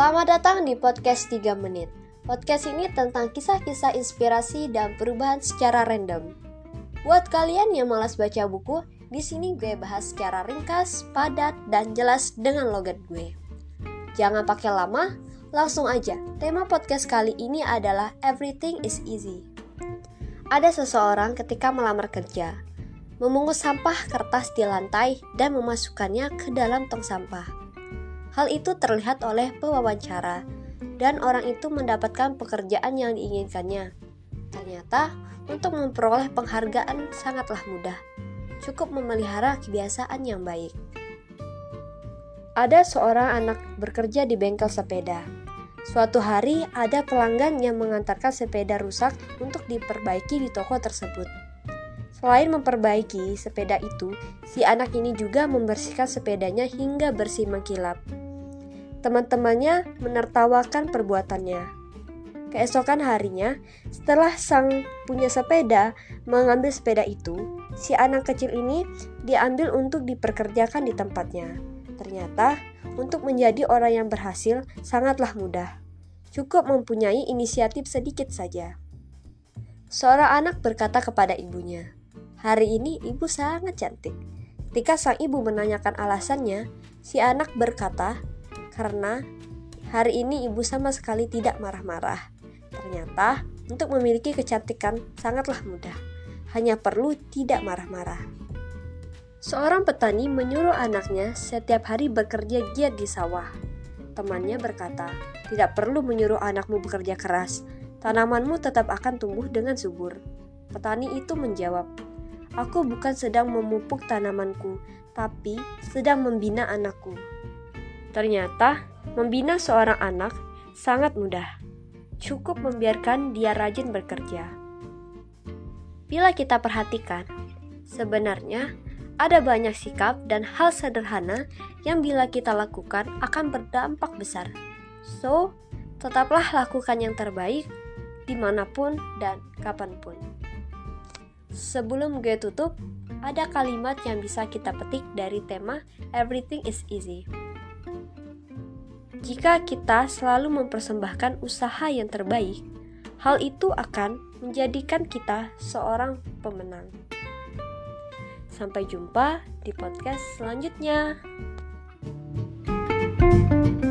Selamat datang di podcast 3 menit. Podcast ini tentang kisah-kisah inspirasi dan perubahan secara random. Buat kalian yang malas baca buku, di sini gue bahas secara ringkas, padat, dan jelas dengan logat gue. Jangan pakai lama, langsung aja. Tema podcast kali ini adalah Everything is Easy. Ada seseorang ketika melamar kerja, memungut sampah kertas di lantai dan memasukkannya ke dalam tong sampah. Hal itu terlihat oleh pewawancara, dan orang itu mendapatkan pekerjaan yang diinginkannya. Ternyata, untuk memperoleh penghargaan sangatlah mudah. Cukup memelihara kebiasaan yang baik. Ada seorang anak bekerja di bengkel sepeda. Suatu hari, ada pelanggan yang mengantarkan sepeda rusak untuk diperbaiki di toko tersebut. Selain memperbaiki sepeda itu, si anak ini juga membersihkan sepedanya hingga bersih mengkilap. Teman-temannya menertawakan perbuatannya. Keesokan harinya, setelah sang punya sepeda mengambil sepeda itu, si anak kecil ini diambil untuk diperkerjakan di tempatnya. Ternyata, untuk menjadi orang yang berhasil sangatlah mudah. Cukup mempunyai inisiatif sedikit saja. Seorang anak berkata kepada ibunya, "Hari ini ibu sangat cantik." Ketika sang ibu menanyakan alasannya, si anak berkata, karena hari ini ibu sama sekali tidak marah-marah. Ternyata, untuk memiliki kecantikan sangatlah mudah. Hanya perlu tidak marah-marah. Seorang petani menyuruh anaknya setiap hari bekerja giat di sawah. Temannya berkata, "Tidak perlu menyuruh anakmu bekerja keras. Tanamanmu tetap akan tumbuh dengan subur." Petani itu menjawab, "Aku bukan sedang memupuk tanamanku, tapi sedang membina anakku." Ternyata, membina seorang anak sangat mudah. Cukup membiarkan dia rajin bekerja. Bila kita perhatikan, sebenarnya ada banyak sikap dan hal sederhana yang bila kita lakukan akan berdampak besar. So, tetaplah lakukan yang terbaik di mana pun dan kapan pun. Sebelum gue tutup, ada kalimat yang bisa kita petik dari tema Everything is Easy. Jika kita selalu mempersembahkan usaha yang terbaik, hal itu akan menjadikan kita seorang pemenang. Sampai jumpa di podcast selanjutnya. thank you